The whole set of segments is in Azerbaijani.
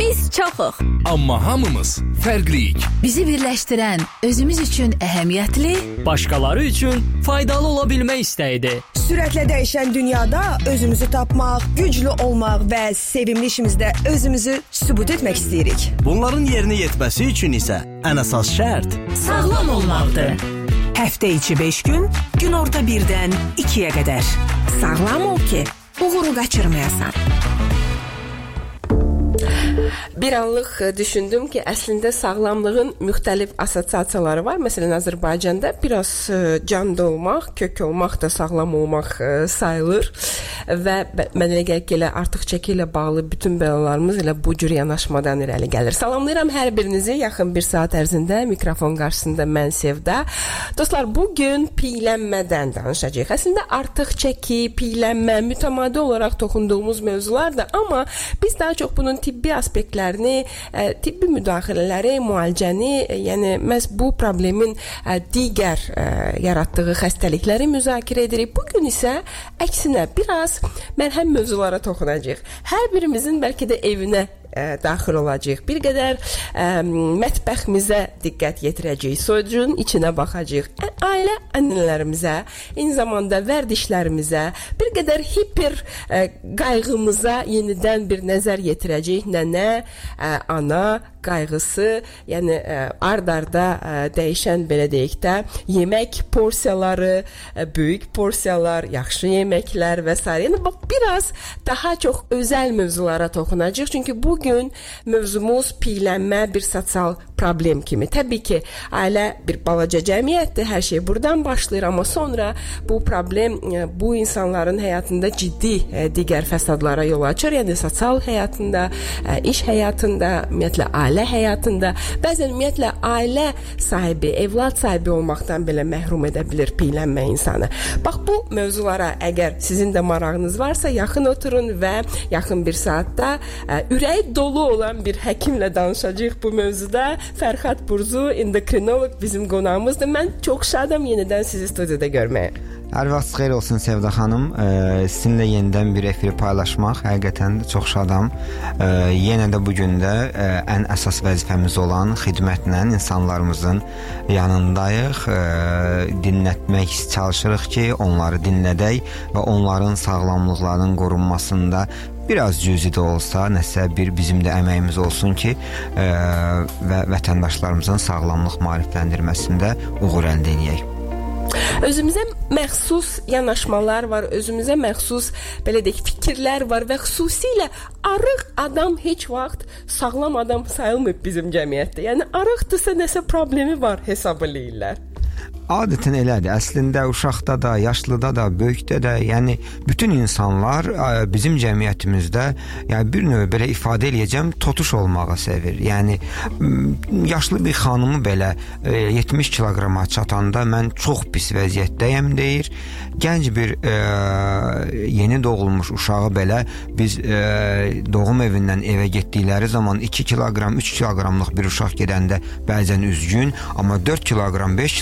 Biz çoxuq. Amma hamımız fərqliyik. Bizi birləşdirən, özümüz üçün əhəmiyyətli başqaları üçün faydalı ola bilmək istəyidir. Sürətlə dəyişən dünyada özümüzü tapmaq, güclü olmaq və sevimli işimizdə özümüzü sübut etmək istəyirik. Bunların yerinə yetməsi üçün isə ən əsas şərt sağlam olmaqdır. Həftə içi 5 gün, gün orta 1-dən 2-yə qədər. Sağlam ol ki, uğuru qaçırmayasan. Bir anlıq e, düşündüm ki, əslində sağlamlığın müxtəlif assosiasiyaları var. Məsələn, Azərbaycanda biraz e, canda olmaq, kök olmaq da sağlam olmaq e, sayılır və mənə elə gəlir ki, elə artıq çəki ilə bağlı bütün bəlalarımız elə bu cür yanaşmadan irəli gəlir. Salamlayıram hər birinizi. Yaxın 1 saat ərzində mikrofon qarşısında mən Sevda. Dostlar, bu gün piylənmədən danışacağıq. Əslində artıq çəki, piylənmə mütəmadi olaraq toxunduğumuz mövzulardır, amma biz daha çox bunun tibbi aspektlərini, ə, tibbi müdaxilələri, müalicəni, ə, yəni məhz bu problemin ə, digər ə, yaratdığı xəstəlikləri müzakirə edirik. Bu gün isə əksinə biraz mərhəm mövzulara toxunacağıq. Hər birimizin bəlkə də evinə ə, daxil olacağıq. Bir qədər ə, mətbəximizə diqqət yetirəcəyik. Soyuducunun içinə baxacağıq. Ə, Ailə annələrimizə, eyni zamanda vərdişlərimizə, bir qədər hiper ə, qayğımıza yenidən bir nəzər yetirəcəyik. Nənə, ə, ana qayğısı, yəni ard-arda dəyişən belə deyək də, yemək porsiyaları, ə, böyük porsiyalar, yaxşı yeməklər və s. Yəni bax biraz daha çox özəl mövzulara toxunacağıq. Çünki bu gün mövzumuz piylənmə bir sosial problem kimi. Təbii ki, ailə bir balaca cəmiyyətdir. Hər şey burdan başlayır, amma sonra bu problem ə, bu insanların həyatında ciddi ə, digər fəsadlara yol açır. Yəni sosial həyatında, ə, iş həyatında, ümumiyyətlə ailə həyatında, bəzən ümumiyyətlə ailə sahibi, evlad sahibi olmaqdan belə məhrum edə bilər piylənmə insanı. Bax bu mövzulara əgər sizin də marağınız varsa, yaxın oturun və yaxın bir saatda ürəyi dolu olan bir həkimlə danışacağıq bu mövzuda. Fərhad Burzu, endokrinoloq bizim qonağımızdır. Mən çox şadam yenidən sizi studiyada görməyə. Hər vaxt xeyir olsun Sevda xanım. Ee, sizinlə yenidən bir efiri paylaşmaq həqiqətən çox şadam. Ee, yenə də bu gün də e, ən əsas vəzifəmiz olan xidmətlə insanlarımızın yanındayıq. Ee, dinlətmək çalışırıq ki, onları dinlədək və onların sağlamlıqlarının qorunmasında biraz cüzi də olsa nəsə bir bizim də əməyimiz olsun ki, e, və vətəndaşlarımızın sağlamlıq maarifləndirməsində uğur əldə edək. Özümüzə məxsus yanaşmalar var, özümüzə məxsus belə deyək fikirlər var və xüsusilə arıq adam heç vaxt sağlam adam sayılmır bizim cəmiyyətdə. Yəni arıqdırsa nəsə problemi var hesab eləyirlər. Adətən elədir. Əslində uşaqda da, yaşlıda da, böyükdə də, yəni bütün insanlar bizim cəmiyyətimizdə, yəni bir növ belə ifadə eləyəcəm, totuş olmağı sevir. Yəni yaşlı bir xanımı belə ə, 70 kiloqrama çatanda mən çox pis vəziyyətdəyəm deyir. Gənc bir ə, yeni doğulmuş uşağı belə biz ə, doğum evindən evə getdikləri zaman 2 kiloqram, 3 kiloqramlıq bir uşaq gedəndə bəzən üzgün, amma 4 kiloqram, 5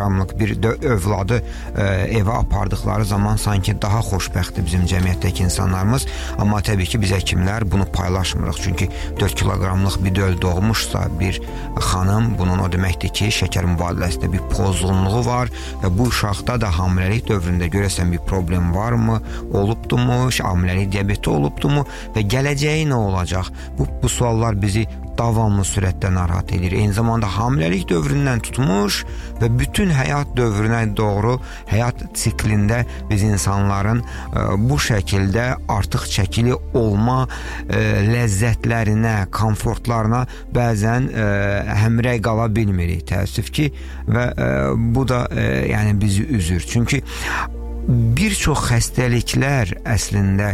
kiloqramlıq bir övladı ə, evə apardıqları zaman sanki daha xoşbəxtdir bizim cəmiyyətdəki insanlarımız. Amma təbii ki, biz həkimlər bunu paylaşmırıq. Çünki 4 kiloqramlıq bir döl doğmuşsa bir xanım, bunun o deməkdir ki, şəkər mübadiləsində bir pozğunluğu var və bu uşaqda da hamiləlik dövründə görəsən bir problem varmı, olubdumu, hamiləlik diabeti olubdumu və gələcəyi nə olacaq? Bu bu suallar bizi davamlı sürətdə narahat edir. Eyni zamanda hamiləlik dövründən tutmuş və bütün həyat dövrünə doğru həyat siklində biz insanların ə, bu şəkildə artıq çəkili olma ə, ləzzətlərinə, komfortlarına bəzən ə, həmrəy qala bilmirik təəssüf ki və ə, bu da ə, yəni bizi üzür. Çünki bir çox xəstəliklər əslində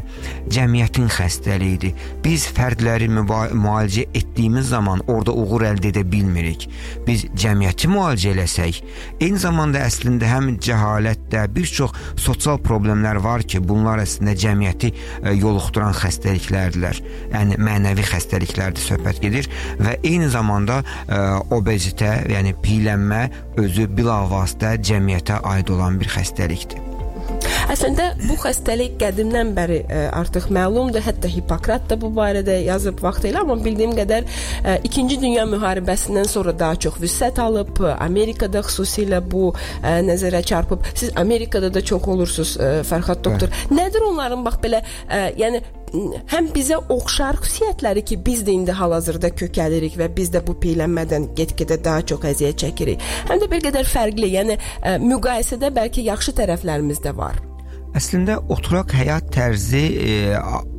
cəmiyyətin xəstəliyidir. Biz fərdləri müalicə etdiyimiz zaman orada uğur əldə edə bilmirik. Biz cəmiyyəti müalicə eləsək, eyni zamanda əslində həm cəhalətdə bir çox sosial problemlər var ki, bunlar əslində cəmiyyəti e, yoluxduran xəstəliklərdirlər. Yəni mənəvi xəstəliklərdir söhbət gedir və eyni zamanda ə, e, obezitə, yəni piylənmə özü bilavasitə cəmiyyətə aid olan bir xəstəlikdir. Əslində bu xəstəlik qədimdən bəri ə, e, artıq məlumdur. Hətta Hipokrat da bu barədə yazıb vaxtilə, amma bildiyim qədər ə, 2-ci dünya müharibəsindən sonra daha çox vüsət alıb, Amerikada xüsusilə bu ə, e, nəzərə çarpıb. Siz Amerikada da çox olursunuz ə, Fərhad doktor. Hə. Nədir onların bax belə, ə, yəni həm bizə oxşar xüsusiyyətləri ki, biz də indi hal-hazırda kökəlirik və biz də bu piylənmədən get-gedə daha çox əziyyət çəkirik. Həm də bir qədər fərqli, yəni ə, müqayisədə bəlkə yaxşı tərəflərimiz də var. Əslində oturaq həyat tərzi e,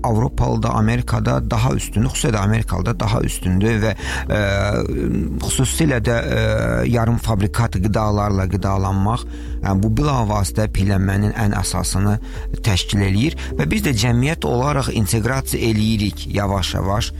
Avropalıda, Amerikada daha üstündür, xüsusilə Amerikalıda daha üstündür və e, xüsusilə də e, yarım fabrikat qidalarla qidalanmaq, yəni bu bilavasitə piylənmənin ən əsasını təşkil eləyir və biz də cəmiyyət olaraq inteqrasiya eləyirik yavaş-yavaş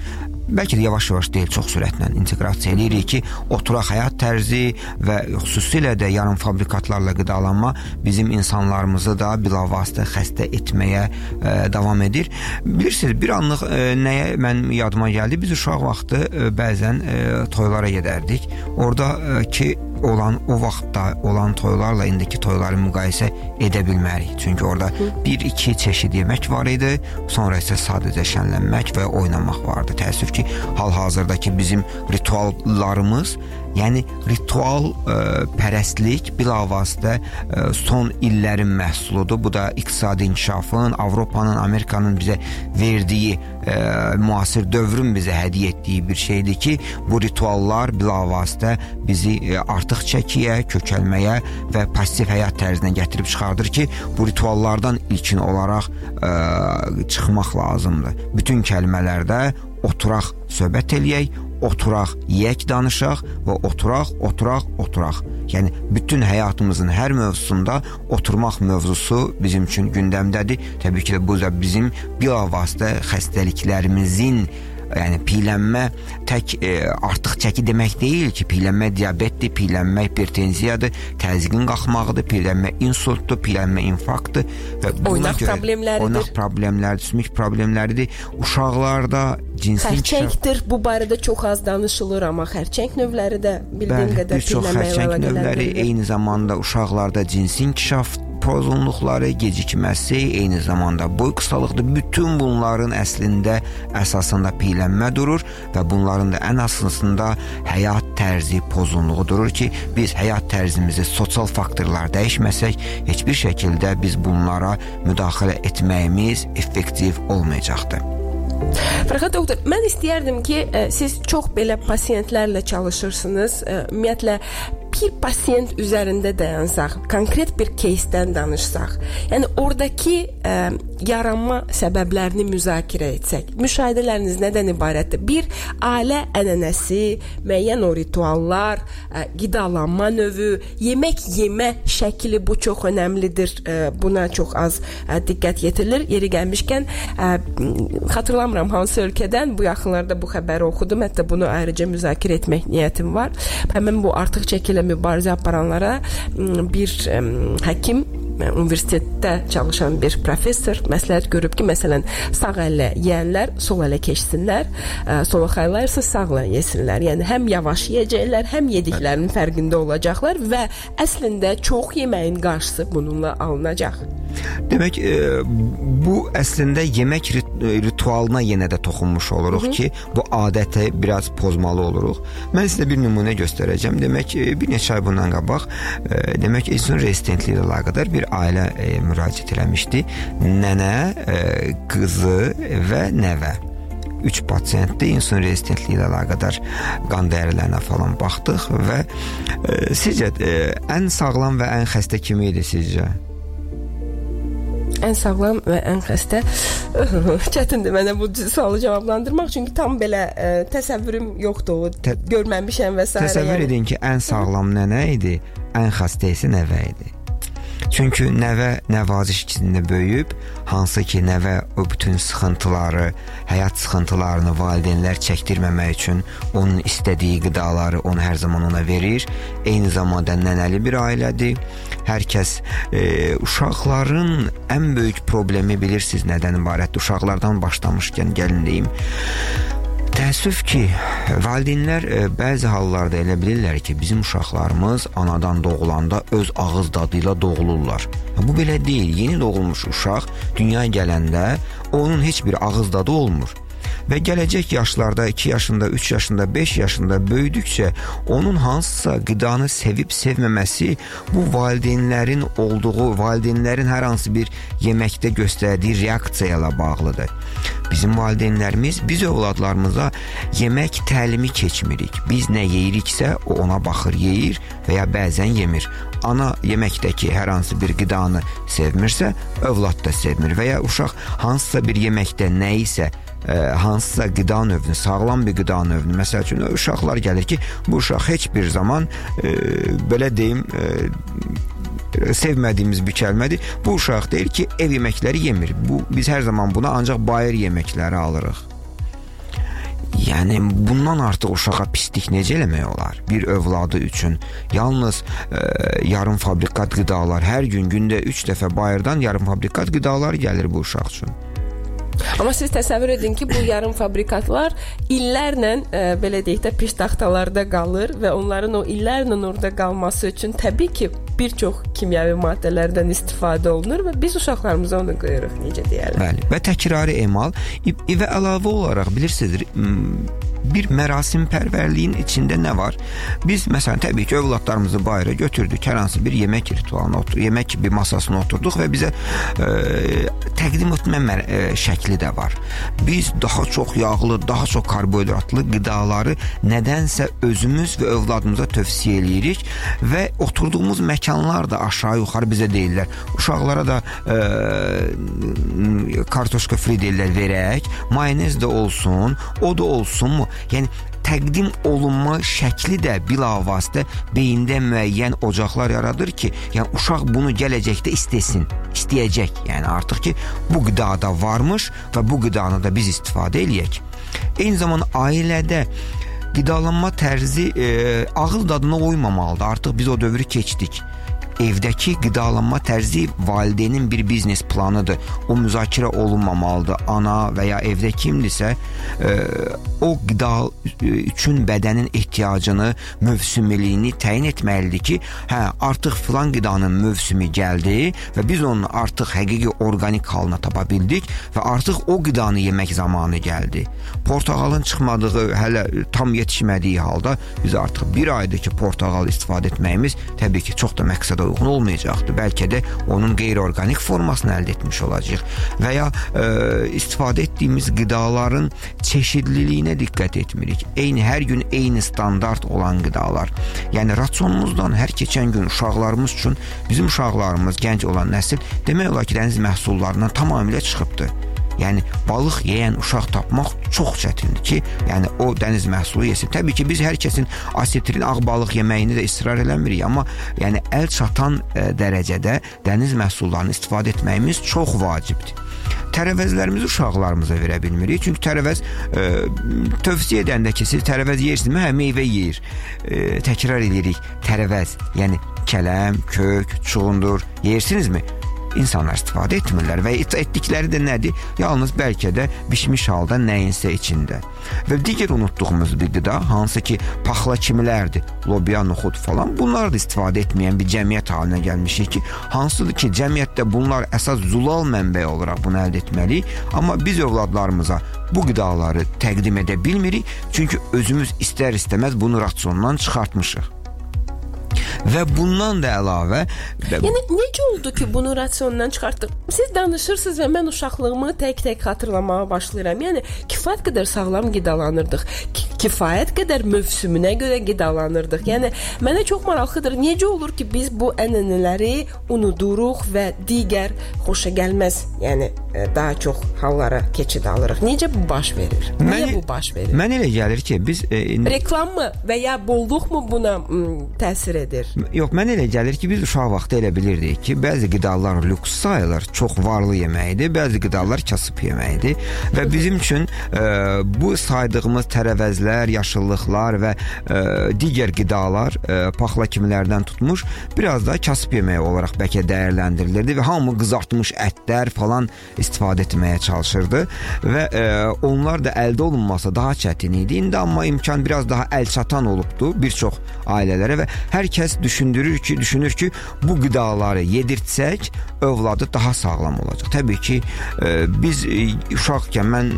bəlkə də yavaş-yavaş deyil, çox sürətlə inteqrasiya eləyirik ki, oturaq həyat tərzi və xüsusilə də yarım fabrikatlarla qidalanma bizim insanlarımızı da bilavasitə xəstə etməyə ə, e, davam edir. Bilirsiniz, bir anlıq ə, e, nəyə mən yadıma gəldi? Biz uşaq vaxtı ə, e, bəzən ə, toylara gedərdik. Orda ə, ki olan o vaxtda olan toylarla indiki toyları müqayisə edə bilmərik. Çünki orada 1-2 çeşid yemək var idi, sonra isə sadəcə şənlənmək və oynamaq vardı. Təəssüf ki, hal-hazırdakı bizim rituallarımız Yəni ritual ə, e, pərəstlik bilavasitə ə, e, son illərin məhsuludur. Bu da iqtisadi inkişafın, Avropanın, Amerikanın bizə verdiyi ə, e, müasir dövrün bizə hədiyyə etdiyi bir şeydir ki, bu rituallar bilavasitə bizi ə, artıq çəkiyə, kökəlməyə və passiv həyat tərzinə gətirib çıxardır ki, bu rituallardan ilkin olaraq ə, çıxmaq lazımdır. Bütün kəlmələrdə oturaq, söhbət eləyək, oturaq, yeyək danışaq və oturaq, oturaq, oturaq. Yəni bütün həyatımızın hər mövzusunda oturmaq mövzusu bizim üçün gündəmdədir. Təbii ki, də bu da bizim bilavasitə xəstəliklərimizin yəni piylənmə tək e, artıq çəki demək deyil ki, piylənmə diabetdir, piylənmə hipertenziyadır, təzyiqin qalxmağıdır, piylənmə insultdur, piylənmə infarktdır və oynaq görə problemləridir. Oynaq problemləridir, sümük problemləridir. Uşaqlarda cinsi xərçəngdir. Bu barədə çox az danışılır, amma xərçəng növləri də bildiyim Bəli, qədər piylənmə ilə əlaqələndirir. Eyni zamanda uşaqlarda cinsi inkişaf pozğunluqları, gecikməsi, eyni zamanda boy qısalıqdır. Bütün bunların əslində əsasında piylənmə durur və bunların da ən əsasında həyat tərzi pozğunluğu durur ki, biz həyat tərzimizi sosial faktorlar dəyişməsək, heç bir şəkildə biz bunlara müdaxilə etməyimiz effektiv olmayacaqdır. Fərhad doktor, mən istəyərdim ki, ə, siz çox belə pasiyentlərlə çalışırsınız. Ə, ümumiyyətlə bir pasiyent üzərində dayansaq, konkret bir кейsdən danışsaq, yəni oradakı ə, yaranma səbəblərini müzakirə etsək, müşahidələriniz nədən ibarətdir? Bir ailə ənənəsi, müəyyən o rituallar, ə, qidalanma növü, yemək yemə şəkli bu çox əhəmilidir. Ə, buna çox az ə, diqqət yetirilir. Yeri gəlmişkən ə, xatırlamıram hansı ölkədən bu yaxınlarda bu xəbəri oxudum. Hətta bunu ayrıca müzakirə etmək niyyətim var. Həmin bu artıq çəkilə mübarizə aparanlara bir həkim universitetdə çalışan bir professor məsləhət görüb ki, məsələn, sağ əllə yeyənlər sol ələ keçsinlər, sol xəylər isə sağla yesinlər. Yəni həm yavaş yeyəcəklər, həm yediklərinin fərqində olacaqlar və əslində çox yeməyin qarşısı bununla alınacaq. Demək, e, bu əslində yemək rit ritualına yenə də toxunmuş oluruq Hı -hı. ki, bu adəti biraz pozmalı oluruq. Mən sizə bir nümunə göstərəcəm. Demək, e, bir neçə ay bundan qabaq, e, demək, insulin rezistentliyi ilə əlaqədar bir ailə e, müraciət etmişdi. Nənə, e, qızı və nəvə. 3 pasientdə insulin rezistentliyi ilə əlaqədar qan dəyərlərinə falan baxdıq və e, sizcə e, ən sağlam və ən xəstə kim idi sizcə? ən sağlam və ən xəstə çətindir mənə bu sualı cavablandırmaq çünki tam belə ə, təsəvvürüm yoxdur. Tə görməmişəm və s. Təsəvvür yəni. edin ki, ən sağlam nənə idi, ən xəstə isə nəvə idi. Çünki nəvə nəvaziş içində böyüyüb, hansı ki, nəvə o bütün sıxıntıları, həyat sıxıntılarını valideynlər çəkdirməmək üçün onun istədiyi qidaları onu hər zaman ona verir. Eyni zamanda nənəli bir ailədir. Hər kəs e, uşaqların ən böyük problemi bilirsiniz nədən ibarətdir? Uşaqlardan başlamışkən gəlin deyim. Təəssüf ki, valideynlər e, bəzi hallarda elə bilirlər ki, bizim uşaqlarımız anadan doğulanda öz ağız dadı ilə doğulurlar. Bu belə deyil. Yeni doğulmuş uşaq dünyaya gələndə onun heç bir ağız dadı olmur və gələcək yaşlarda 2 yaşında, 3 yaşında, 5 yaşında böyüdükcə onun hansısa qidanı sevib sevməməsi bu valideynlərin olduğu, valideynlərin hər hansı bir yeməkdə göstərdiyi reaksiya ilə bağlıdır. Bizim valideynlərimiz biz övladlarımıza yemək təlimi keçmirik. Biz nə yeyiriksə, o ona baxır, yeyir və ya bəzən yemir. Ana yeməkdəki hər hansı bir qidanı sevmirsə, övlad da sevmir və ya uşaq hansısa bir yeməkdə nə isə ə, hansısa qida növünü, sağlam bir qida növünü, məsəl üçün uşaqlar gəlir ki, bu uşaq heç bir zaman ə, belə deyim, ə, sevmədiyimiz bir kəlmədir. Bu uşaq deyir ki, ev yeməkləri yemir. Bu biz hər zaman buna ancaq bayır yeməkləri alırıq. Yəni bundan artıq uşağa pislik necə eləmək olar? Bir övladı üçün yalnız ə, yarım fabrikat qidalar hər gün gündə 3 dəfə bayırdan yarım fabrikat qidalar gəlir bu uşaq üçün. Amma siz təsəvvür edin ki, bu yarım fabrikatlar illərlə ə, e, belə deyək də piştaxtalarda qalır və onların o illərlə orada qalması üçün təbii ki, bir çox kimyəvi maddələrdən istifadə olunur və biz uşaqlarımıza onu qoyuruq, necə deyirlər. Bəli. Və təkrari emal və əlavə olaraq bilirsiniz, bir mərasimpervərliyin içində nə var? Biz məsələn təbii ki, övladlarımızı bayıra götürdük, hər hansı bir yemək ritualına otur, yemək bir masasına oturduq və bizə e, təqdim etmə e, şəkli də var. Biz daha çox yağlı, daha çox karbohidratlı qidaları nədənsə özümüz və övladımıza tövsiyə eləyirik və oturduğumuz məkanlar da aşağı-yuxarı bizə deyirlər. Uşaqlara da e, kartoşka fri deyirlər verək, mayonez də olsun, o da olsunmu? Yəni təqdim olunma şəkli də bilavasitə beyində müəyyən ocaqlar yaradır ki, yəni uşaq bunu gələcəkdə istəsin, istəyəcək. Yəni artıq ki, bu qidada varmış və bu qidanı da biz istifadə eləyək. Eyni zamanda ailədə qidalanma tərzi e, ağıl dadına uymamalıdır. Artıq biz o dövrü keçdik evdəki qidalanma tərzi valideynin bir biznes planıdır. O müzakirə olunmamalıdır. Ana və ya evdə kimdirsə, ə, e, o qida üçün bədənin ehtiyacını, mövsümiliyini təyin etməlidir ki, hə, artıq filan qidanın mövsümü gəldi və biz onu artıq həqiqi orqanik halına tapa bildik və artıq o qidanı yemək zamanı gəldi. Portağalın çıxmadığı, hələ tam yetişmədiyi halda biz artıq bir aydır ki, portağal istifadə etməyimiz təbii ki, çox da məqsədə uyğun olmayacaqdır. Bəlkə də onun qeyri-orqanik formasını əldə etmiş olacağıq və ya ə, e, istifadə etdiyimiz qidaların çeşidliliyinə diqqət etmirik. Eyni hər gün eyni standart olan qidalar. Yəni rasionumuzdan hər keçən gün uşaqlarımız üçün bizim uşaqlarımız, gənc olan nəsil demək olar ki, dəniz məhsullarından tamamilə çıxıbdı. Yəni balıq yeyən uşaq tapmaq çox çətindir ki, yəni o dəniz məhsulu yesin. Təbii ki, biz hər kəsin asetrin ağ balıq yeməyini də israr eləmirik, amma yəni əl çatan ə, e, dərəcədə dəniz məhsullarını istifadə etməyimiz çox vacibdir tərəvəzlərimizi uşaqlarımıza verə bilmirik. Çünki tərəvəz ə, e, tövsiyə edəndə ki, siz tərəvəz yeyirsinizmi? Hə, meyvə yeyir. Ə, e, təkrar edirik. Tərəvəz, yəni kələm, kök, çuğundur. Yeyirsinizmi? İnsanlar istifadə etmirlər və etdikləri də nədir? Yalnız bəlkə də bişmiş halda nəyinsə içində. Və digər unutduğumuz bir qida hansı ki, paxla kimilərdir, lobya, noxud falan, bunlar da istifadə etməyən bir cəmiyyət halinə gəlmişik ki, hansıdır ki, cəmiyyətdə bunlar əsas zulal mənbəyi olaraq bunu əldə etməliyik, amma biz övladlarımıza bu qidaları təqdim edə bilmirik, çünki özümüz istər-istəməz bunu rasiondan çıxartmışıq. Və bundan da əlavə Yəni necə oldu ki, bunu rasiondan çıxartdıq? Siz danışırsınız və mən uşaqlığımı tək-tək xatırlamağa başlayıram. Yəni kifayət qədər sağlam qidalanırdıq. kifayət qədər mövsümünə görə qidalanırdıq. Yəni mənə çox maraqlıdır. Necə olur ki, biz bu ənənələri unuduruq və digər xoşagəlməz, yəni e, daha çox hallara keçid alırıq. Necə bu baş verir? Niyə bu baş verir? Mənə elə gəlir ki, biz e, reklammı və ya bolluqmu buna təsir edir? Yox, mənə elə gəlir ki, biz uşaq vaxtı elə bilirdik ki, bəzi qidalar lüks sayılır, çox varlı yeməkdir, bəzi qidalar kasıb yeməkdir və bizim üçün e, bu saydığımız tərəvəzlər, yaşıllıqlar və e, digər qidalar e, paxla kimlərdən tutmuş biraz da kasıb yeməyi olaraq bəlkə dəyərləndirilirdi və hamı qızartmış ətlər falan istifadə etməyə çalışırdı və e, onlar da əldə olunması daha çətin idi. İndi amma imkan biraz daha əlçatan olubdu bir çox ailələrə və hər kəs düşündürür ki, düşünür ki, bu qidaları yedirtsək övladı daha sağlam olacaq. Təbii ki, e, biz e, uşaqkən mən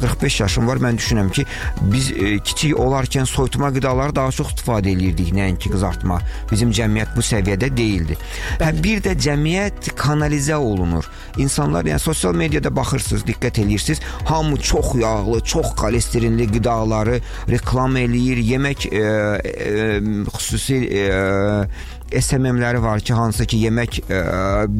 45 yaşım var, mən düşünürəm ki, biz e, kiçik olarkən soyutma qidaları daha çox istifadə eləyirdik, nəinki qızartma. Bizim cəmiyyət bu səviyyədə deyildi. Və bir də cəmiyyət kanalizə olunur. İnsanlar yəni sosial mediada baxırsınız, diqqət eləyirsiniz, hamı çox yağlı, çox xolesterinli qidaları reklam eləyir, yemək e, e, xüsusi e, SMM-ləri var ki, hansı ki yemək ə,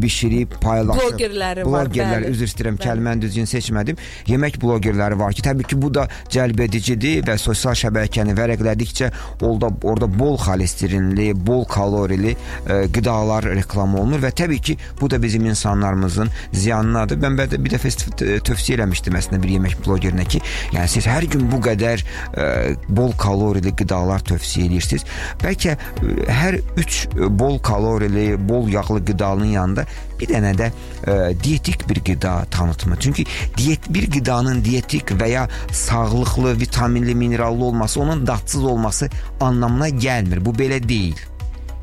bişirib paylaşır. Blogerləri Blogerlər, var. Blogerlər, üzr istəyirəm, kəlməni düzgün seçmədim. Yemək blogerləri var ki, təbii ki, bu da cəlbedicidir və sosial şəbəkəni vərəqlədikcə orada orada bol xolesterinli, bol kalorili ə, qidalar reklam olunur və təbii ki, bu da bizim insanlarımızın ziyanınadır. Mən bir, bir dəfə tövsiyə eləmişdim əslində bir yemək bloqerinə ki, yəni siz hər gün bu qədər ə, bol kalorili qidalar tövsiyə edirsiniz. Bəlkə hər 3 bol kalorili, bol yağlı qidanın yanında bir dənə də ə, dietik bir qida tanıtımı. Çünki diyet bir qidanın dietik və ya sağlıqlı, vitaminli, minerallı olması, onun dadsız olması anlamına gəlmir. Bu belə deyil.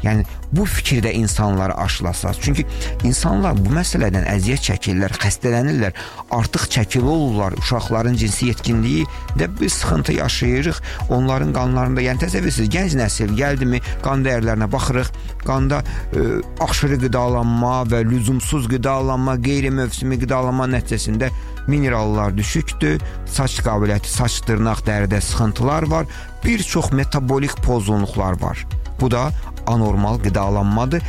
Yəni bu fikirdə insanları aşılasaz. Çünki insanlar bu məsələdən əziyyət çəkirlər, xəstələnirlər, artıq çəkili olurlar. Uşaqların cinsi yetkinliyi də bir sıxıntı yaşayırıq. Onların qanlarında, yəni təsəvvürsüz gənc nəsil gəldimi, qan dəyərlərinə baxırıq. Qanda ə, aşırı qidalanma və lüzumsuz qidalanma, qeyri-mövsümi qidalanma nəticəsində minerallar düşükdür, saç qabiliyyəti, saç dırnaq dəridə sıxıntılar var, bir çox metabolik pozğunluqlar var. Bu da anormal qidalanmadır.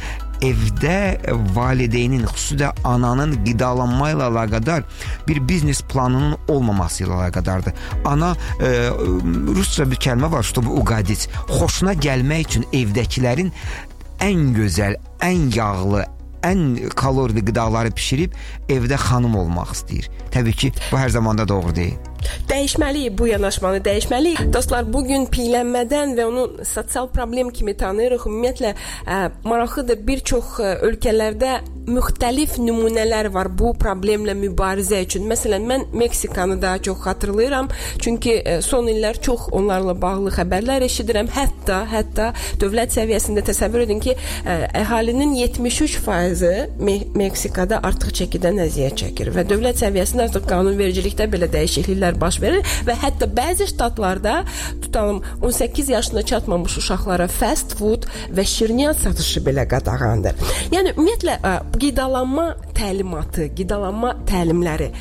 Evdə valideynin, xüsusilə ananın qidalanma ilə əlaqədar bir biznes planının olmaması ilə əlaqədardır. Ana e, rusca bir kəlmə var, что угодить. Xoşuna gəlmək üçün evdəkilərin ən gözəl, ən yağlı, ən kalorili qidaları bişirib evdə xanım olmaq istəyir. Təbii ki, bu hər zaman da doğru deyil. Dəyişməliyik bu yanaşmanı, dəyişməliyik. Dostlar, bu gün piylənmədən və onu sosial problem kimi tanıyırıq. Ümumiyyətlə ə, maraqlıdır. Bir çox ə, ölkələrdə müxtəlif nümunələr var bu problemlə mübarizə üçün. Məsələn, mən Meksikanı daha çox xatırlayıram, çünki ə, son illər çox onlarla bağlı xəbərlər eşidirəm. Hətta, hətta dövlət səviyyəsində təsəvvür edin ki, ə, əhalinin 73% Me Meksikada artıq çəkidən əziyyət çəkir və dövlət səviyyəsində artıq qanunvericilikdə belə dəyişikliklər baş verir və hətta bəzi ştatlarda tutalım 18 yaşına çatmamış uşaqlara fast food və şirniyyat satışı belə qadağandır. Yəni ümumiyyətlə ə, qidalanma təlimatı, qidalanma təlimləri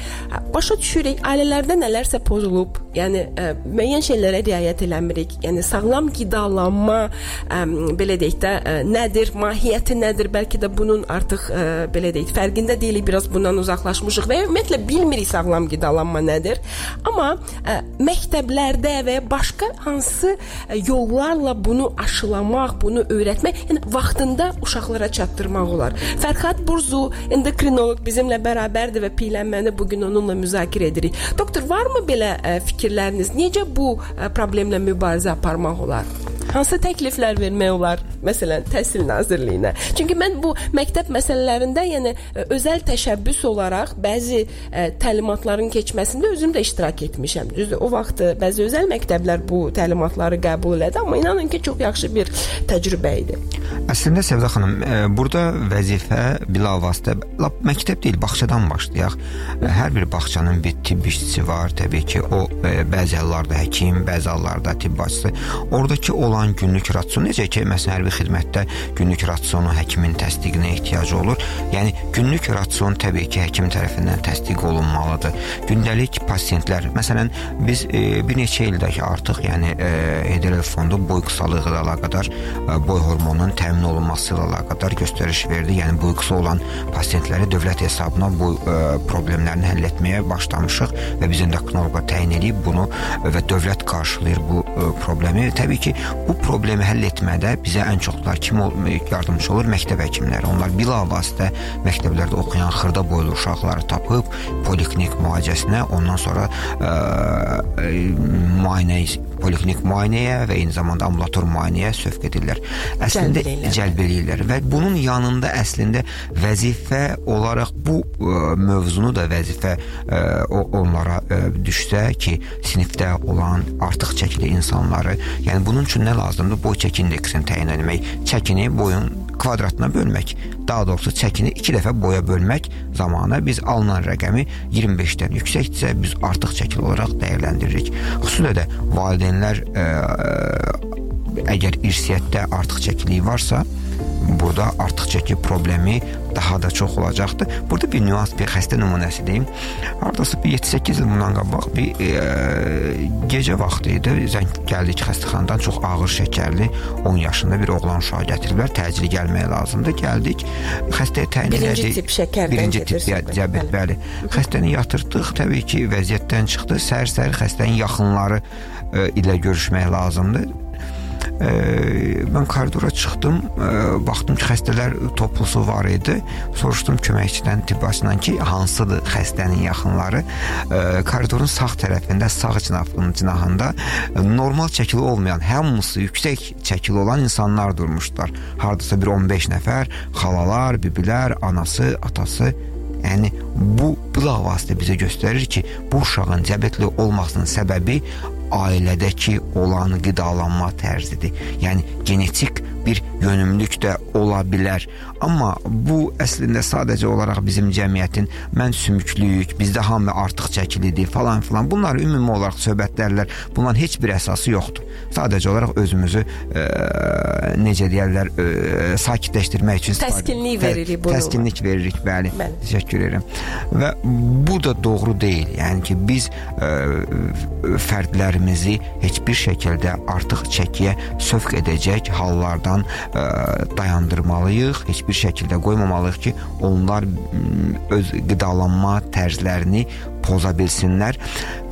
başa düşürük, ailələrdə nələrsə pozulub, yəni ə, müəyyən şeylərə riayət eləmirik. Yəni sağlam qidalanma ə, belə deyək də ə, nədir, mahiyyəti nədir? Bəlkə də bunun artıq ə, belə deyək, fərqində deyilik, biraz bundan uzaqlaşmışıq və ümumiyyətlə bilmirik sağlam qidalanma nədir. Amma ə, məktəblərdə və başqa hansı ə, yollarla bunu aşılamaq, bunu öyrətmək, yəni vaxtında uşaqlara çatdırmaq olar. Fərhad Burzu endokrinoloq bizimlə bərabərdir və piylənməni bu gün onunla müzakirə edirik. Doktor, varmı belə ə, fikirləriniz? Necə bu ə, problemlə mübarizə aparmaq olar? Hansı təkliflər vermək olar? Məsələn, Təhsil Nazirliyinə. Çünki mən bu məktəb məsələlərində, yəni ə, özəl təşəbbüs olaraq bəzi ə, təlimatların keçməsində özüm də iştirak etmişəm. Düzdür, o vaxt ə, bəzi özəl məktəblər bu təlimatları qəbul elədi, amma inanın ki, çox yaxşı bir təcrübə idi. Əslində Səvdə xanım, e, burada vəzifə bilavasitə lap məktəb deyil, bağçadan başlayaq. E, hər bir bağçanın bir tibb işçisi var, təbii ki, o e, bəzi hallarda həkim, bəzi hallarda tibb başçısı. Oradakı olan uşağın günlük rasionu necə ki, məsələn, hərbi xidmətdə günlük rasionu həkimin təsdiqinə ehtiyacı olur. Yəni günlük rasion təbii ki, həkim tərəfindən təsdiq olunmalıdır. Gündəlik pasientlər, məsələn, biz e, bir neçə ildə ki, artıq, yəni e, HDL fondu boy qısalığı ilə əlaqədar e, boy hormonunun təmin olunması ilə əlaqədar göstəriş verdi. Yəni boy qısa olan pasientləri dövlət hesabına bu e, problemlərini həll etməyə başlamışıq və biz endokrinoloqa təyin edib bunu və dövlət qarşılayır bu e, problemi. Təbii ki, bu problemi həll etmədə bizə ən çoxlar kim yardımçı olur? Məktəb həkimləri. Onlar bilavasitə məktəblərdə oxuyan xırda boylu uşaqları tapıb poliklinik müalicəsinə, ondan sonra ə, müayinə poliklinik müayinəyə və eyni zamanda ambulator müayinəyə sövq edirlər. Əslində cəlb eləyirlər və bunun yanında əslində vəzifə olaraq bu ə, mövzunu da vəzifə ə, onlara ə, düşsə ki, sinifdə olan artıq çəkili insanları, yəni bunun üçün nə lazımdır? Boy çəki indeksini təyin etmək, çəkini boyun kvadratına bölmək, daha doğrusu çəkini 2 dəfə boya bölmək zamanı biz alınan rəqəmi 25-dən yüksəkdirsə biz artıq çəkili olaraq dəyərləndiririk. Xüsusilə də valideynlər ə, ə, əgər irsiyyətdə artıq çəkiliyi varsa, burada artıq çəki problemi daha da çox olacaqdır. Burada bir nüans, bir xəstə nümunəsi deyim. Hardasa bir 7-8 il bundan qabaq bir e, gecə vaxtı idi. Zəng gəldik xəstəxanadan çox ağır şəkərli 10 yaşında bir oğlan uşağı gətiriblər. Təcili gəlmək lazımdır. Gəldik. Xəstəyə təyin etdik. Birinci tip şəkər. Birinci tip diabet, bəli. Xəstəni yatırtdıq. Təbii ki, vəziyyətdən çıxdı. Səhər-səhər xəstənin yaxınları e, ilə görüşmək lazımdır e, mən koridora çıxdım, e, baxdım ki, xəstələr toplusu var idi. Soruşdum köməkçidən, tibbasından ki, hansıdır xəstənin yaxınları. E, koridorun sağ tərəfində, sağ cinahının cinahında e, normal çəkili olmayan, hamısı yüksək çəkili olan insanlar durmuşdular. Hardasa bir 15 nəfər, xalalar, bibilər, anası, atası Yəni bu bilavasitə bizə göstərir ki, bu uşağın diabetli olmasının səbəbi ailədəki olan qidalanma tərzidir. Yəni genetik bir yönümlülük də ola bilər. Amma bu əslində sadəcə olaraq bizim cəmiyyətin mən sümüklüyük, bizdə hamı artıq çəkilidir falan filan. Bunlar ümumi olaraq söhbətlərlər. Bunların heç bir əsası yoxdur. Sadəcə olaraq özümüzü ə, necə deyirlər, ə, sakitləşdirmək üçün təskinlik veririk bunu. Təskinlik veririk, bəli. bəli. Təşəkkür edirəm. Və bu da doğru deyil. Yəni ki, biz ə, fərdlərimizi heç bir şəkildə artıq çəkiyə sövq edəcək hallardan ə, dayandırmalıyıq. Heç bir şəkildə qoymamalıyıq ki, onlar öz qidalanma tərzlərini poza bilsinlər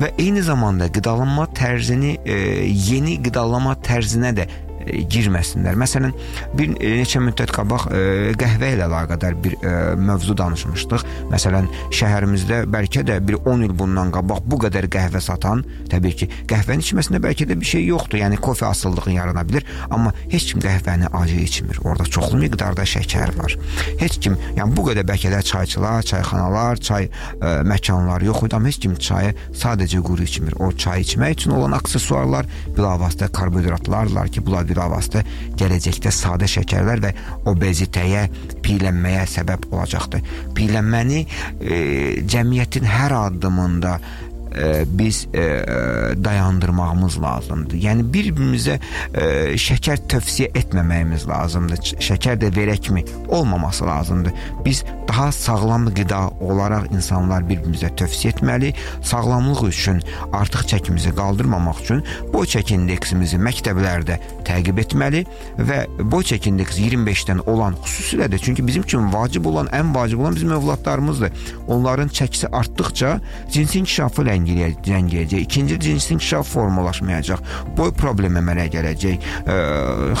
və eyni zamanda qidalanma tərzini e, yeni qidalanma tərzinə də e, girməsinlər. Məsələn, bir e, neçə müddət qabaq e, qəhvə ilə əlaqədar bir e, mövzu danışmışdıq. Məsələn, şəhərimizdə bəlkə də bir 10 il bundan qabaq bu qədər qəhvə satan, təbii ki, qəhvənin içməsində bəlkə də bir şey yoxdur. Yəni kofe asılılığı yarana bilər, amma heç kim qəhvəni acı içmir. Orada çoxlu miqdarda şəkər var. Heç kim, yəni bu qədər bəlkə də çayçılar, çayxanalar, çay ə, məkanları yox idi, amma heç kim çayı sadəcə quru içmir. O çay içmək üçün olan aksesuarlar bilavasitə karbohidratlarlar ki, bunlar bilavasitə gələcəkdə sadə şəkərlər və obezitəyə, piyələnməyə səbəb olacaqdır. Piyələnməni e, cəmiyyətin hər addımında e, biz e, dayandırmağımız lazımdır. Yəni bir-birimizə e, şəkər tövsiyə etməməyimiz lazımdır. Şəkər də verəkmi olmaması lazımdır. Biz daha sağlam qida olaraq insanlar bir-birimizə tövsiyə etməli. Sağlamlıq üçün artıq çəkimizi qaldırmamaq üçün boy çəki indeksimizi məktəblərdə təqib etməli və boy çəki indeksi 25-dən olan xüsusilə də çünki bizim üçün vacib olan, ən vacib olan bizim övladlarımızdır. Onların çəkisi artdıqca cinsi inkişafı ləngiyəcək. İkinci cinsi inkişaf formalaşmayacaq. Boy problemi əmələ gələcək. E,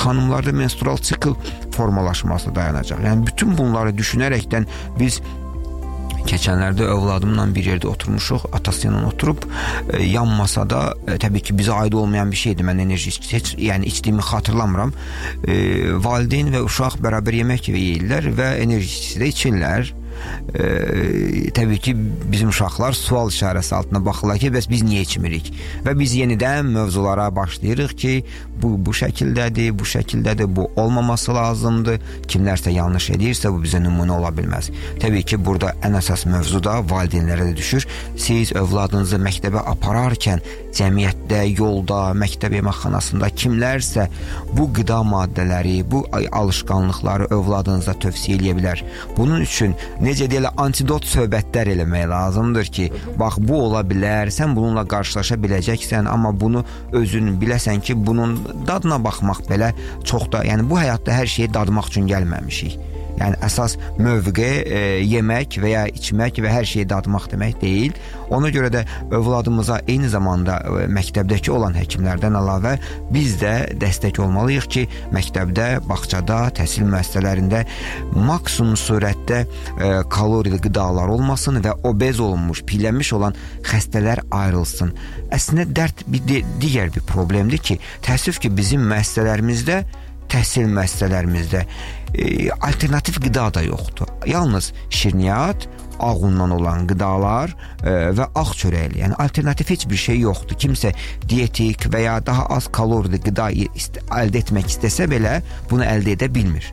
xanımlarda menstrual sikl formalaşması dayanacaq. Yəni bütün bunları düşünərəkdən biz Keçənlərdə övladımla bir yerdə oturmuşuq, atası ilə oturub e, yan masada e, təbii ki, bizə aid olmayan bir şeydir. Mən enerji heç yəni içdiyimi xatırlamıram. E, valideyn və uşaq bərabər yemək yeyirlər və enerji də içirlər. E, təbii ki, bizim uşaqlar sual işarəsi altında baxırlar ki, bəs biz niyə içmirik? Və biz yenidən mövzulara başlayırıq ki, bu bu şəkildədir, bu şəkildədir, bu olmaması lazımdır. Kimlərsə yanlış edirsə bu bizə nümunə ola bilməz. Təbii ki, burada ən əsas mövzu da valideynlərə də düşür. Siz övladınızı məktəbə apararkən cəmiyyətdə, yolda, məktəb yeməkxanasında kimlərsə bu qida maddələri, bu alışqanlıqları övladınıza tövsiyə edə bilər. Bunun üçün necə deyilə antidot söhbətlər eləmək lazımdır ki, bax bu ola bilər, sən bununla qarşılaşa biləcəksən, amma bunu özün biləsən ki, bunun dadına baxmaq belə çox da, yəni bu həyatda hər şeyi dadmaq üçün gəlməmişik. Yəni əsas mövqe e, yemək və ya içmək və hər şeyi dadmaq demək deyil. Ona görə də övladımıza eyni zamanda e, məktəbdəki olan həkimlərdən əlavə biz də dəstək olmalıyıq ki, məktəbdə, bağçada, təhsil müəssisələrində maksimum surətdə e, kalorili qidalar olmasın və obez olunmuş, piylənmiş olan xəstələr ayrılsın. Əslində dərd bir digər bir problemdir ki, təəssüf ki, bizim müəssisələrimizdə təhsil müəssisələrimizdə e, alternativ qida da yoxdur. Yalnız şirniyyat, ağ undan olan qidalar e, və ağ çörəkli. Yəni alternativ heç bir şey yoxdur. Kimsə dietik və ya daha az kalorili qida əldə etmək istəsə belə bunu əldə edə bilmir.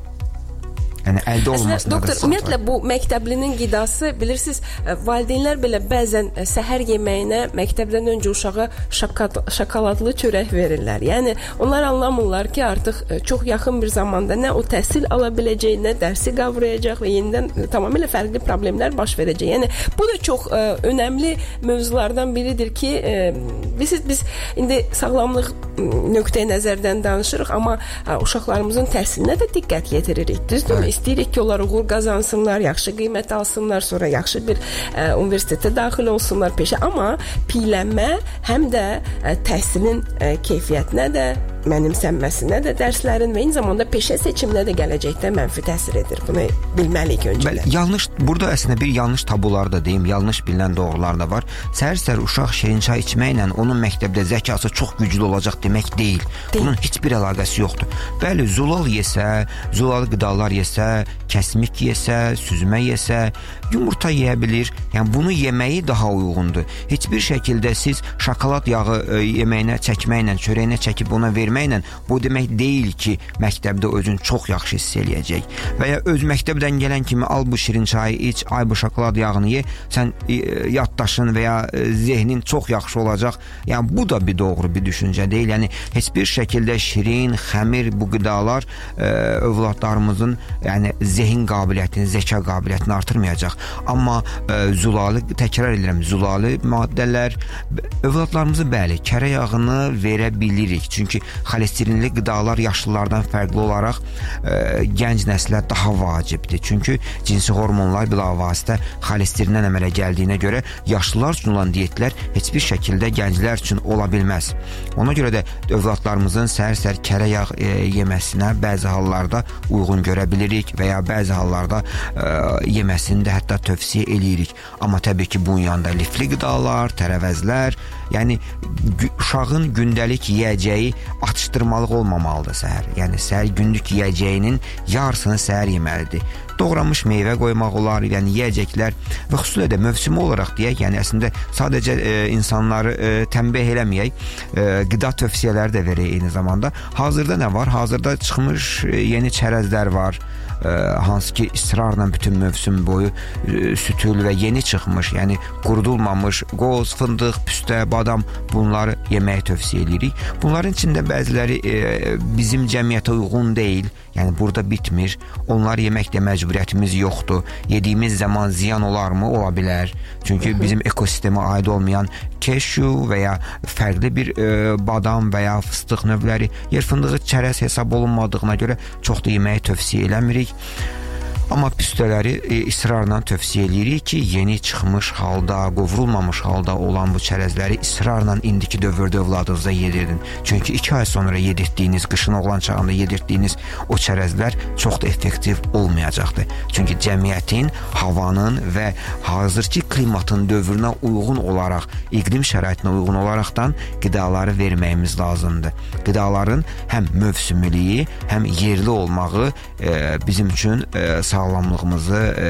Yəni əldə olunmasına doktor, ümumiyyətlə bu məktəblinin qidası bilirsiniz, e, valideynlər belə bəzən e, səhər yeməyinə məktəbdən öncə uşağa şokolad, şokoladlı çörək verirlər. Yəni onlar anlamırlar ki, artıq e, çox yaxın bir zamanda nə o təhsil ala biləcək, nə dərsi qavrayacaq və yenidən tamamilə fərqli problemlər baş verəcək. Yəni bu da çox ə, önəmli mövzulardan biridir ki, ə, bilirsiniz biz indi sağlamlıq nöqteyi nəzərdən danışırıq, amma ə, uşaqlarımızın təhsilinə də diqqət yetiririk. Düzdürmü? İstəyirik ki, onlar uğur qazansınlar, yaxşı qiymət alsınlar, sonra yaxşı bir ə, universitetə daxil olsunlar peşə, amma piylənmə həm də ə, təhsilin ə, keyfiyyətinə də mənimsənməsinə də dərslərin və eyni zamanda peşə seçiminə də gələcəkdə mənfi təsir edir. Bunu bilməliyik öncədən. Bəli, yanlış burada əslində bir yanlış tabular da deyim, yanlış bilinən doğrular da var. Səhər-səhər uşaq şirin çay içməklə onun məktəbdə zəkası çox güclü olacaq demək deyil. deyil. Bunun heç bir əlaqəsi yoxdur. Bəli, zulal yesə, zulalı qidalar yesə, kəsmik yesə, süzmə yesə, yumurta yeyə bilər. Yəni bunu yeməyi daha uyğundur. Heç bir şəkildə siz şokolad yağı ə, e, yeməyinə çəkməklə, çörəyinə çəkib ona verməklə bu demək deyil ki, məktəbdə özün çox yaxşı hiss eləyəcək. Və ya öz məktəbdən gələn kimi al bu şirin çayı iç, ay bu şokolad yağını ye, sən ə, e, yaddaşın və ya ə, e, zehnin çox yaxşı olacaq. Yəni bu da bir doğru bir düşüncə deyil. Yəni heç bir şəkildə şirin, xəmir bu qidalar ə, övladlarımızın yəni zehin qabiliyyətini, zəka qabiliyyətini artırmayacaq. Amma ə, e, zulalı təkrar edirəm, zulalı maddələr övladlarımızı bəli, kərə yağını verə bilirik. Çünki xolesterinli qidalar yaşlılardan fərqli olaraq ə, e, gənc nəslə daha vacibdir. Çünki cinsi hormonlar bilavasitə xolesterindən əmələ gəldiyinə görə yaşlılar üçün olan diyetlər heç bir şəkildə gənclər üçün ola bilməz. Ona görə də övladlarımızın səhər-səhər kərə yağ e, yeməsinə bəzi hallarda uyğun görə bilirik və ya bəzi hallarda ə, yeməsini də hətta tövsiyə eləyirik. Amma təbii ki, bunun yanında lifli qidalar, tərəvəzlər, yəni uşağın gündəlik yeyəcəyi atışdırmalıq olmamalıdır səhər. Yəni səhər gündük yeyəcəyinin yarısını səhər yeməlidir doğranmış meyvə qoymaq olar, yəni yeyəcəklər və xüsusilə də mövsümi olaraq deyək, yəni əslində sadəcə e, insanları e, tənbih eləməyək, e, qida tövsiyələri də verək eyni zamanda. Hazırda nə var? Hazırda çıxmış e, yeni çərəzlər var hansı ki israrla bütün mövsüm boyu sütül və yeni çıxmış, yəni qurudulmamış qoz, fındıq, püstə, badam bunları yeməyi tövsiyə edirik. Bunların içində bəziləri e, bizim cəmiyyətə uyğun deyil. Yəni burada bitmir. Onlar yeməkdə məcburiyyətimiz yoxdur. Yediyimiz zaman ziyan olarmı? Ola bilər. Çünki bizim ekosistemə aid olmayan keşu və ya fərqli bir e, badam və ya fıstıq növləri yer fındığı çərəz hesab olunmadığına görə çox da yeməyi tövsiyə eləmirik. Amma püstələri e, israrla tövsiyə eləyirik ki, yeni çıxmış halda, qovrulmamış halda olan bu çərəzləri israrla indiki dövrdə övladınıza yedirdin. Çünki 2 ay sonra yedirtdiyiniz, qışın oğlan çağında yedirtdiyiniz o çərəzlər çox da effektiv olmayacaqdır. Çünki cəmiyyətin, havanın və hazırki klimatın dövrünə uyğun olaraq, iqlim şəraitinə uyğun olaraqdan qidaları verməyimiz lazımdır. Qidaların həm mövsümiliyi, həm yerli olmağı bizim üçün e, sağ sağlamlığımızı e,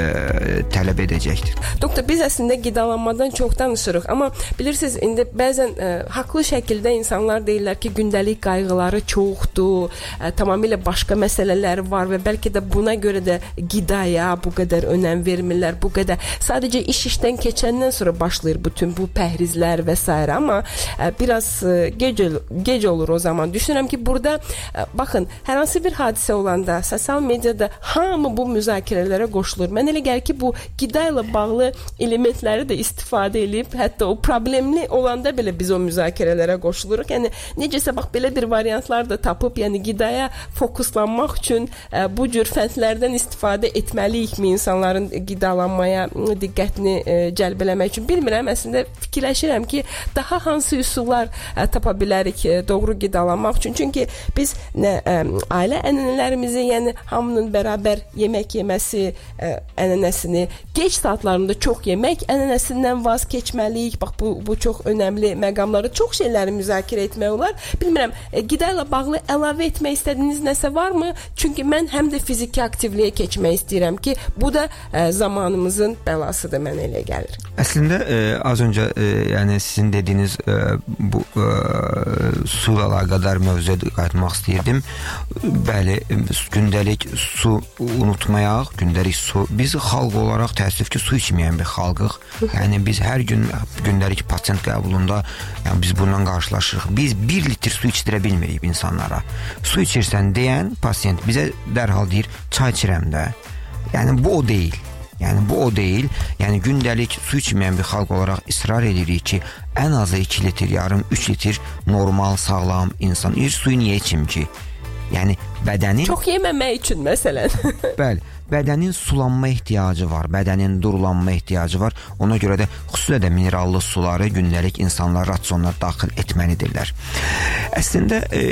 tələb edəcəkdir. Doktor, biz əslində qidalanmadan çox danışırıq, amma bilirsiniz, indi bəzən ə, haqlı şəkildə insanlar deyirlər ki, gündəlik qayğıları çoxdur, ə, tamamilə başqa məsələləri var və bəlkə də buna görə də qidaya bu qədər önəm vermirlər, bu qədər sadəcə iş işdən keçəndən sonra başlayır bütün bu pəhrizlər və s. amma ə, biraz ə, gec gec olur o zaman. Düşünürəm ki, burada ə, baxın, hər hansı bir hadisə olanda sosial mediada hamı bu müzakirələrə qoşulur. Mən elə gəlir ki, bu qida ilə bağlı elementləri də istifadə edib, hətta o problemli olanda belə biz o müzakirələrə qoşuluruq. Yəni necəsə bax belə bir variantlar da tapıb, yəni qidaya fokuslanmaq üçün ə, bu cür fəndlərdən istifadə etməliyikmi insanların qidalanmaya diqqətini ə, cəlb eləmək üçün? Bilmirəm, əslində fikirləşirəm ki, daha hansı üsullar ə, tapa bilərik ə, doğru qidalanmaq üçün? Çünki biz nə ə, ailə ənənələrimizi, yəni hamının bərabər yemək yeməsi ə, ənənəsini gec saatlarında çox yemək ənənəsindən vaz keçməliyik. Bax bu bu çox önəmli məqamları, çox şeyləri müzakirə etmək olar. Bilmirəm, ə, qida ilə bağlı əlavə etmək istədiyiniz nəsə varmı? Çünki mən həm də fiziki aktivliyə keçmək istəyirəm ki, bu da ə, zamanımızın bəlasıdır mənə elə gəlir. Əslində ə, az öncə ə, yəni sizin dediyiniz ə, bu ə, su ilə əlaqədar mövzuya qayıtmaq istəyirdim. Bəli, gündəlik su unutmayaq, gündəlik su. Biz xalq olaraq təəssüf ki, su içməyən bir xalqıq. Yəni biz hər gün gündəlik pasient qəbulunda, yəni biz bundan qarşılaşırıq. Biz 1 litr su içdirə bilmirik insanlara. Su içirsən deyən pasient bizə dərhal deyir, çay içirəm də. Yəni bu o deyil. Yəni bu o deyil. Yəni gündəlik su içməyən bir xalq olaraq israr edirik ki, ən azı 2 litr, yarım 3 litr normal, sağlam insan. İr suyu niyə içim ki? Yəni bədənin Çox yeməmək üçün məsələn. Bəli, bədənin sulanma ehtiyacı var, bədənin durulanma ehtiyacı var. Ona görə də xüsusilə də minerallı suları gündəlik insanlar rasionuna daxil etməlidirlər. Əslində e,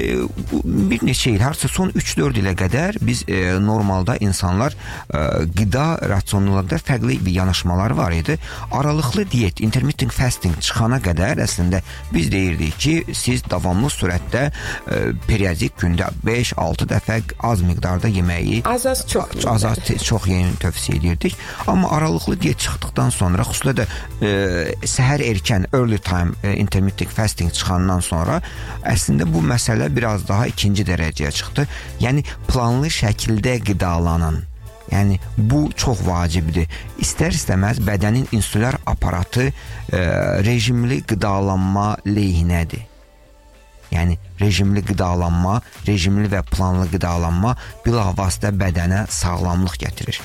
bir neçə il, harca son 3-4 ilə qədər biz e, normalda insanlar e, qida rasionlarında fərqli bir yanaşmalar var idi. Aralıqlı diyet, intermittent fasting çıxana qədər əslində biz deyirdik ki, siz davamlı surətdə e, periodik gündə 5-6 dəfə az miqdarda yeməyi Az-az çox. Az-az çox yeni tövsiyə edirdik. Amma aralıqlı diyet çıxdıqdan sonra xüsusilə də e, səhər erkən early time e, intermittent fasting çıxandan sonra əslində bu məsələ biraz daha ikinci dərəcəyə çıxdı. Yəni planlı şəkildə qidalanın Yəni bu çox vacibdir. İstər-istəməz bədənin insulyar aparatı e, rejimli qidalanma lehinədir. Yəni rejimli qidalanma, rejimli və planlı qidalanma bilavasitə bədənə sağlamlıq gətirir.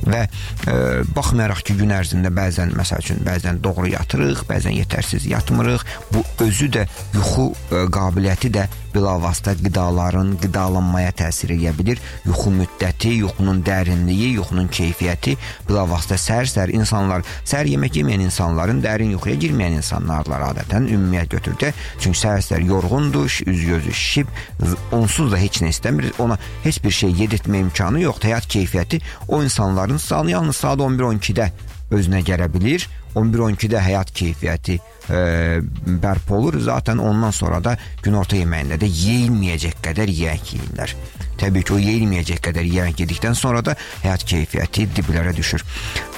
Və e, baxmayaraq ki, gün ərzində bəzən məsəl üçün bəzən doğru yatırıq, bəzən yetərsiz yatmırıq. Bu özü də yuxu e, qabiliyyəti də bilavasitə qidaların qidalanmaya təsir edə bilər. Yuxu müddəti, yuxunun dərinliyi, yuxunun keyfiyyəti bilavasitə səhər-səhər insanlar, səhər yemək yeməyən insanların dərin yuxuya girməyən insanlarlar adətən ümumiyyət götürdü. Çünki səhər-səhər yorğundur, üz-gözü şişib, onsuz da heç nə istəmir, ona heç bir şey yedirtmə imkanı yoxdur. Həyat keyfiyyəti o insanların saat yalnız saat 11-12-də özünə gələ bilir. 11-12-də həyat keyfiyyəti e, bərpa olur. Zaten ondan sonra da günorta yeməyində də yeyilməyəcək qədər yemək yeyirlər. Təbii ki, o yeyilməyəcək qədər yemək yedikdən sonra da həyat keyfiyyəti diblərə düşür.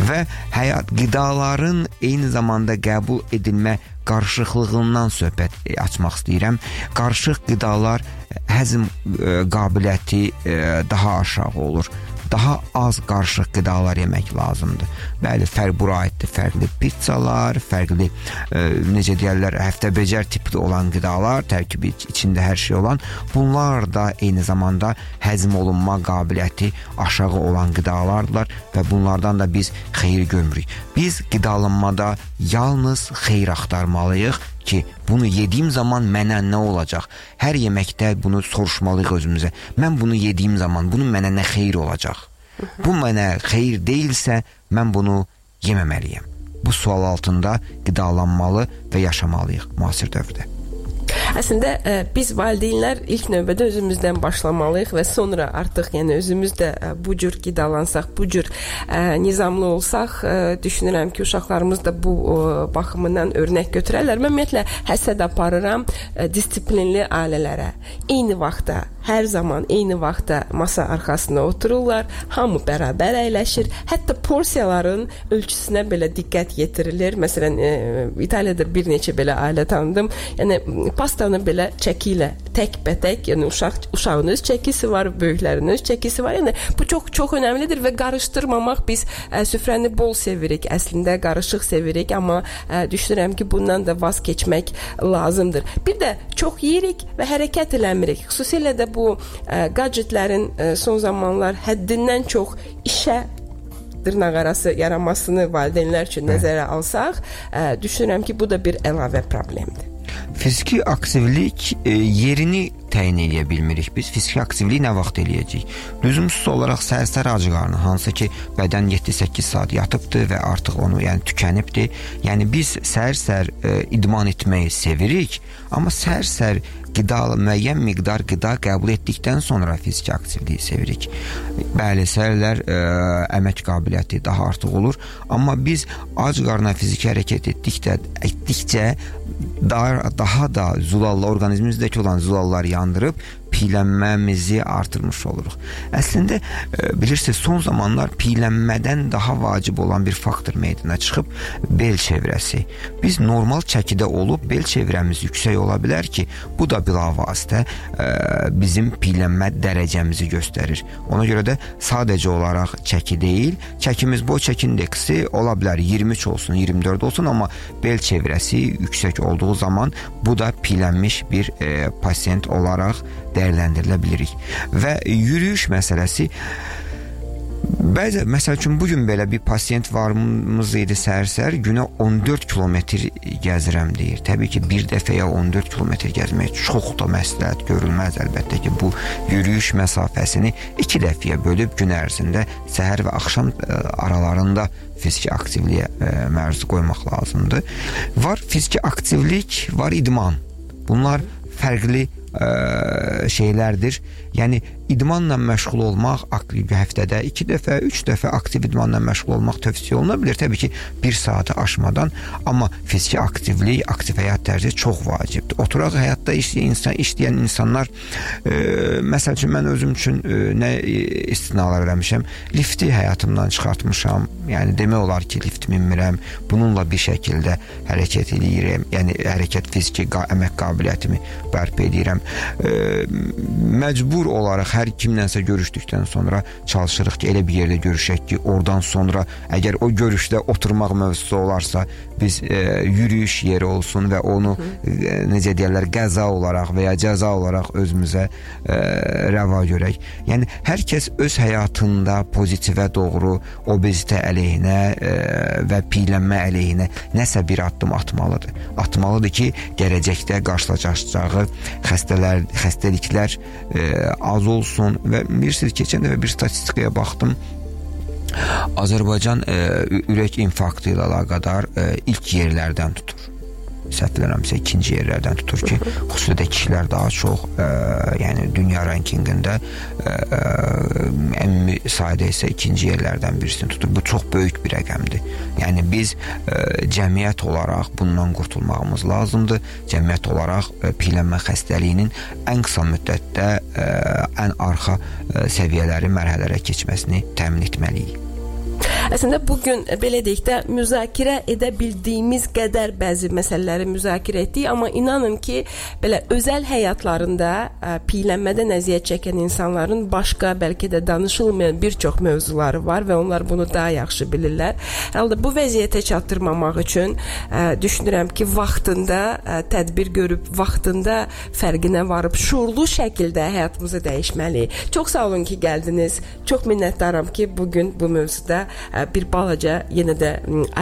Və həyat qidaların eyni zamanda qəbul edilmə qarışıqlığından söhbət e, açmaq istəyirəm. Qarışıq qidalar həzm e, qabiliyyəti e, daha aşağı olur daha az qarışıq qidalar yemək lazımdır. Bəli, fərq bura aiddir. Fərqli pizzalar, fərqli e, necə deyirlər, həftə becər tipli olan qidalar, tərkibi içində hər şey olan, bunlar da eyni zamanda həzm olunma qabiliyyəti aşağı olan qidalardır və bunlardan da biz xeyir görmürük. Biz qidalanmada yalnız xeyir axtarmalıyıq ki, bunu yediyim zaman mənə nə olacaq? Hər yeməkdə bunu soruşmalıyıq özümüzə. Mən bunu yediyim zaman bunun mənə nə xeyir olacaq? Bu mənə xeyir deyilsə, mən bunu yeməməliyəm. Bu sual altında qidalanmalı və yaşamalıyıq müasir dövrdə. Əslində ə, biz valideynlər ilk növbədə özümüzdən başlamalıyıq və sonra artıq yəni özümüz də ə, bu cür qidalansaq, bu cür ə, nizamlı olsaq, ə, düşünürəm ki, uşaqlarımız da bu ə, baxımından örnək götürərlər. Mən ümumiyyətlə həsəd aparıram ə, disiplinli ailələrə. Eyni vaxtda hər zaman eyni vaxtda masa arxasında otururlar, hamı bərabər əyləşir. Hətta porsiyaların ölçüsünə belə diqqət yetirilir. Məsələn, e, İtaliyada bir neçə belə ailə tanıdım. Yəni pastanı belə çəki ilə təkbətək, yəni uşaq uşağın öz çəkisi var, böyüklərin öz çəkisi var. Yəni bu çox çox önəmlidir və qarışdırmamaq biz ə, süfrəni bol sevirik. Əslində qarışıq sevirik, amma ə, düşünürəm ki, bundan da vaz keçmək lazımdır. Bir də çox yeyirik və hərəkət eləmirik. Xüsusilə də bu ə, gadgetlərin ə, son zamanlar həddindən çox işə dırnaqarası yaranmasını valideynlər üçün nəzərə alsaq, ə, düşünürəm ki, bu da bir əlavə problemdir. Fiziki aktivlik e, yerini təyin edə bilmirik. Biz fiziki aktivliyi nə vaxt eləyəcəyik? Lüzumsuz olaraq səhər-səhər acıqarnı, hansı ki, bədən 7-8 saat yatıbdı və artıq onu, yəni tükənibdi. Yəni biz səhər-səhər e, idman etməyi sevirik, amma səhər-səhər qida müəyyən miqdar qida qəbul etdikdən sonra fiziki aktivliyi sevirik. Bəli, səhərlər ə, əmək qabiliyyəti daha artıq olur, amma biz ac qarnına fiziki hərəkət etdikdə etdikcə daha daha da zulallı orqanizmimizdəki olan zulallar yandırıb piylənməmizi artırmış oluruq. Əslində e, bilirsiniz, son zamanlar piylənmədən daha vacib olan bir faktor meydana çıxıb bel çevrəsi. Biz normal çəkidə olub bel çevrəmiz yüksək ola bilər ki, bu da bilavasitə ə, bizim piylənmə dərəcəmizi göstərir. Ona görə də sadəcə olaraq çəki deyil, çəkimiz boy çəki indeksi ola bilər 23 olsun, 24 olsun, amma bel çevrəsi yüksək olduğu zaman bu da piylənmiş bir e, pasiyent olaraq dəyərləndirilə bilirik. Və yürüyüş məsələsi Bəzi məsəl üçün bu gün belə bir pasiyent varımız idi səhər-səhər günə 14 kilometr gəzirəm deyir. Təbii ki, bir dəfəyə 14 kilometr gəzmək çox da məsləhət görülməz əlbəttə ki, bu yürüyüş məsafəsini 2 dəfəyə bölüb gün ərzində səhər və axşam ə, aralarında fiziki aktivliyə ə, məruz qoymaq lazımdır. Var fiziki aktivlik, var idman. Bunlar fərqli ə, şeylərdir. Yəni idmanla məşğul olmaq həftədə 2 dəfə, 3 dəfə aktiv idmanla məşğul olmaq tövsiyə oluna bilər. Təbii ki, 1 saatı aşmadan, amma fiziki aktivlik, aktiv həyat tərzi çox vacibdir. Oturaq həyatda işləyən insan, işləyən insanlar e, məsəl üçün mən özüm üçün e, nə istinalar eləmişəm? Lifti həyatımdan çıxartmışam. Yəni demək olar ki, lift minmirəm. Bununla bir şəkildə hərəkət eləyirəm. Yəni hərəkət fiziki əmək qabiliyyətimi bərpa edirəm. E, məcbur olaraq hər kimlənsə görüşdükdən sonra çalışırıq ki, elə bir yerdə görüşək ki, oradan sonra əgər o görüşdə oturmaq mövzusu olarsa, biz e, yürüyüş yeri olsun və onu e, necə deyirlər, qəza olaraq və ya cəza olaraq özümüzə e, rəva görək. Yəni hər kəs öz həyatında pozitivə doğru obezitə əleyhinə e, və piylənmə əleyhinə nəsə bir addım atmalıdır. Atmalıdır ki, gələcəkdə qarşılaşacağı xəstələr, xəstəliklər e, az olsun və bilirsiniz keçən dəfə bir statistikaya baxdım. Azərbaycan e, ürək infarktı ilə əlaqədar e, ilk yerlərdən tutur səhv eləmirəmsə ikinci yerlərdən tutur ki, xüsusilə kişilər daha çox ə, yəni dünya rankinqində ə, ə, ümumi sayda isə ikinci yerlərdən birisini tutur. Bu çox böyük bir rəqəmdir. Yəni biz ə, cəmiyyət olaraq bundan qurtulmağımız lazımdır. Cəmiyyət olaraq ə, piylənmə xəstəliyinin ən qısa müddətdə ə, ən arxa ə, səviyyələri, mərhələlərə keçməsini təmin etməliyik. Əslində bu gün belə deyək də müzakirə edə bildiyimiz qədər bəzi məsələləri müzakirə etdik, amma inanın ki, belə özəl həyatlarında ə, piylənmədən əziyyət çəkən insanların başqa bəlkə də danışılmayan bir çox mövzuları var və onlar bunu daha yaxşı bilirlər. Halda bu vəziyyətə çatdırmamaq üçün ə, düşünürəm ki, vaxtında ə, tədbir görüb vaxtında fərqinə varıb şuurlu şəkildə həyatımızı dəyişməliyik. Çox sağ olun ki, gəldiniz. Çox minnətdaram ki, bu gün bu mövzuda bir balaca yenə də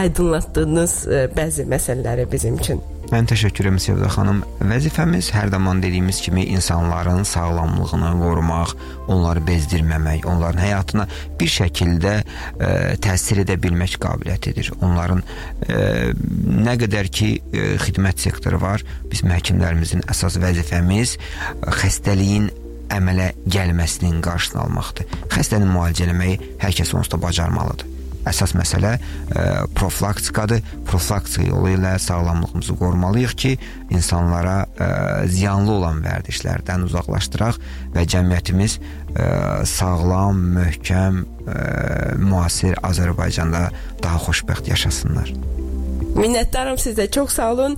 aydınlatdığınız bəzi məsələləri bizim üçün. Mən təşəkkür edirəm Sevda xanım. Vəzifəmiz hər zaman dediyimiz kimi insanların sağlamlığını qorumaq, onları bezdirməmək, onların həyatına bir şəkildə ə, təsir edə bilmək qabiliyyətidir. Onların ə, nə qədər ki ə, xidmət sektoru var, bizim həkimlərimizin əsas vəzifəmiz xəstəliyin əmələ gəlməsinin qarşısını almaqdır. Xəstəni müalicə etməyi hər kəs onsuz da bacarmalıdır. əsas məsələ ə, profilaktikadır. Profilaktika yolu ilə sağlamlığımızı qorumalıyıq ki, insanlara ə, ziyanlı olan vərdişlərdən uzaqlaşdıraq və cəmiyyətimiz ə, sağlam, möhkəm, ə, müasir Azərbaycanda daha xoşbəxt yaşasınlar. Minnətdaram sizə. Çox sağ olun.